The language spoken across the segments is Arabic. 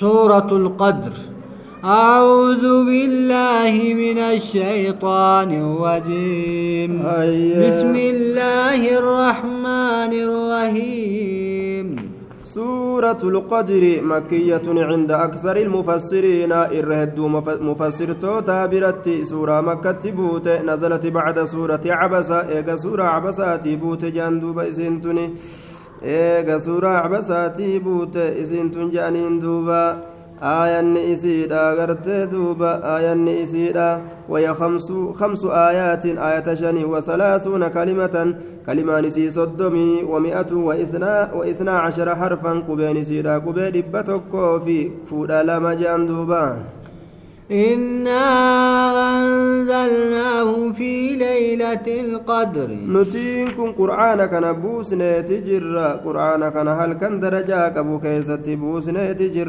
سورة القدر. أعوذ بالله من الشيطان الرجيم. هيا. بسم الله الرحمن الرحيم. سورة القدر مكية عند أكثر المفسرين. إرهد مفسر توتا برت سورة مكة بوت نزلت بعد سورة عبسة إيجا سورة عبسة بوت. جاندوب إسنتني إيجا سورة عبسة بوت إسنتن جانين دوبا آيان إسيدا غرتي دوبا آيان إسيدا وهي خمس خمس آيات آية شني وثلاثون كلمة كلمة نسي صدمي ومئة وإثنى وإثنى عشر حرفا قبين سيدا قبين بتكو في فودا لما جان دوبا إنا أنزلناه في ليلة القدر. نتيكم قرآنك نبوس نتجر قرآنك نهل كان درجاك أبو كيسة بوس نتجر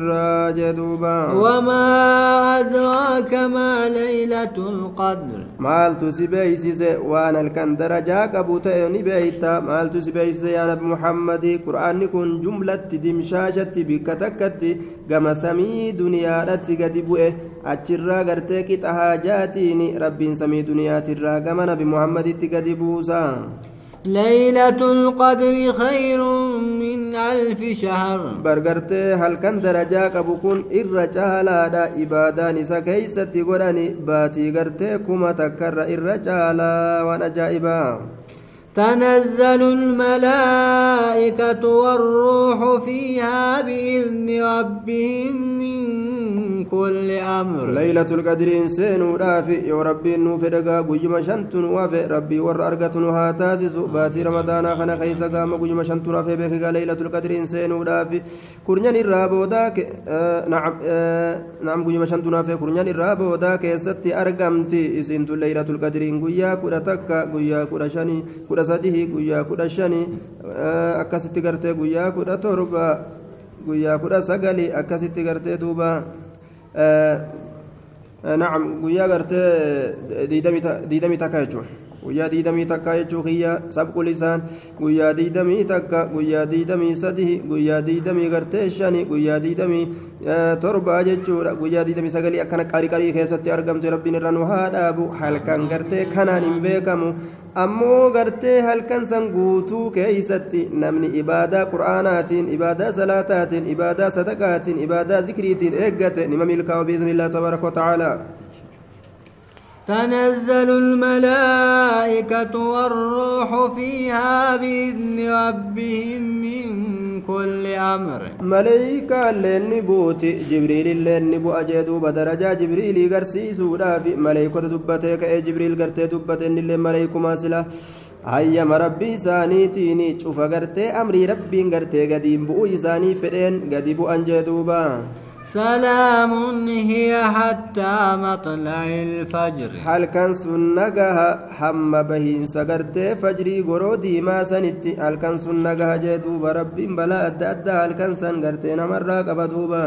جدوبا. وما أدراك ما ليلة القدر. مال تسبيس وأنا الكن درجاك أبو تيوني بيتا. مال تسبيس يا نبي محمد. قرآنك جملة دمشاشة بكتكت كما سمي دنيا رتك دبوئه. Achirraa gartee qixa haajaatiin rabbiin samii duniyaatirraa gama nabi muhammaditti gadi buusa ليلة القدر خير من ألف شهر darajaa qabu kun irra caalaadha ibaadaan isa keeysatti godhani baatii gartee kuma takkarra irra caalaa waan ajaa'ibaa تنزل الملائكة والروح فيها بإذن ربهم من كل أمر. ليلة القدر إنسان رافي يا ربي نوف دقا قيما شنتن وافي ربي ور أرقتن هاتاسس باتي رمضان خنا خيسا قام قيما شنتن رافي بك ليلة القدر إنسان رافي كرنيان الرابو داك آه نعم آه نعم قيما شنتن رافي كرنيان الرابو داك ستي أرقمتي إسنت ليلة القدر قيا كرة تكا قيا كرة شني كرة سديه قيا كرة شني آه أكستي قرتي قيا كرة تربا قيا كرة سقلي أكستي قرتي دوبا. نعم guyyaa gartee diidamii takka jechuun guyyaa diidamii takka jechuu kiyya sabqu lisaan guyyaa diidamii takka guyyaa diidamii sadi guyyaa diidamii gartee shani guyyaa diidamii torba jechuudha guyyaa diidamii sagalii akkana qarii qarii keessatti argamte rabbiin irra nu haa dhaabu halkan gartee kanaan hin beekamu ammoo gartee halkan san guutuu keeysatti namni ibaadaa qur'aanaatiin ibaadaa salaataatiin ibaadaa sadaqaatiin ibaadaa zikriitiin eeggate nima milkaa'u biiznillah tabaaraka watacaalaa تنزل الملائكة والروح فيها بإذن ربهم من كل أمر. ملائكة لين بوتي جبريل لين بو أجدوب درجة جبريل غرسي سودا في ملائكة دبتك جبريل غرتي دبتن اللي ملائكة ماسلة hayyama rabbii isaaniitiin cufa gartee amrii rabbiin gartee gadiin bu'uu isaanii fedheen gadi bu'an jee duuba سلام هي حتى مطلع الفجر. حال كان سنغها حم به سغرت فجري غرودي ما سنت حال كان سنغها جدو برب بلا اد اد كان سنغرت نمر قبدوبا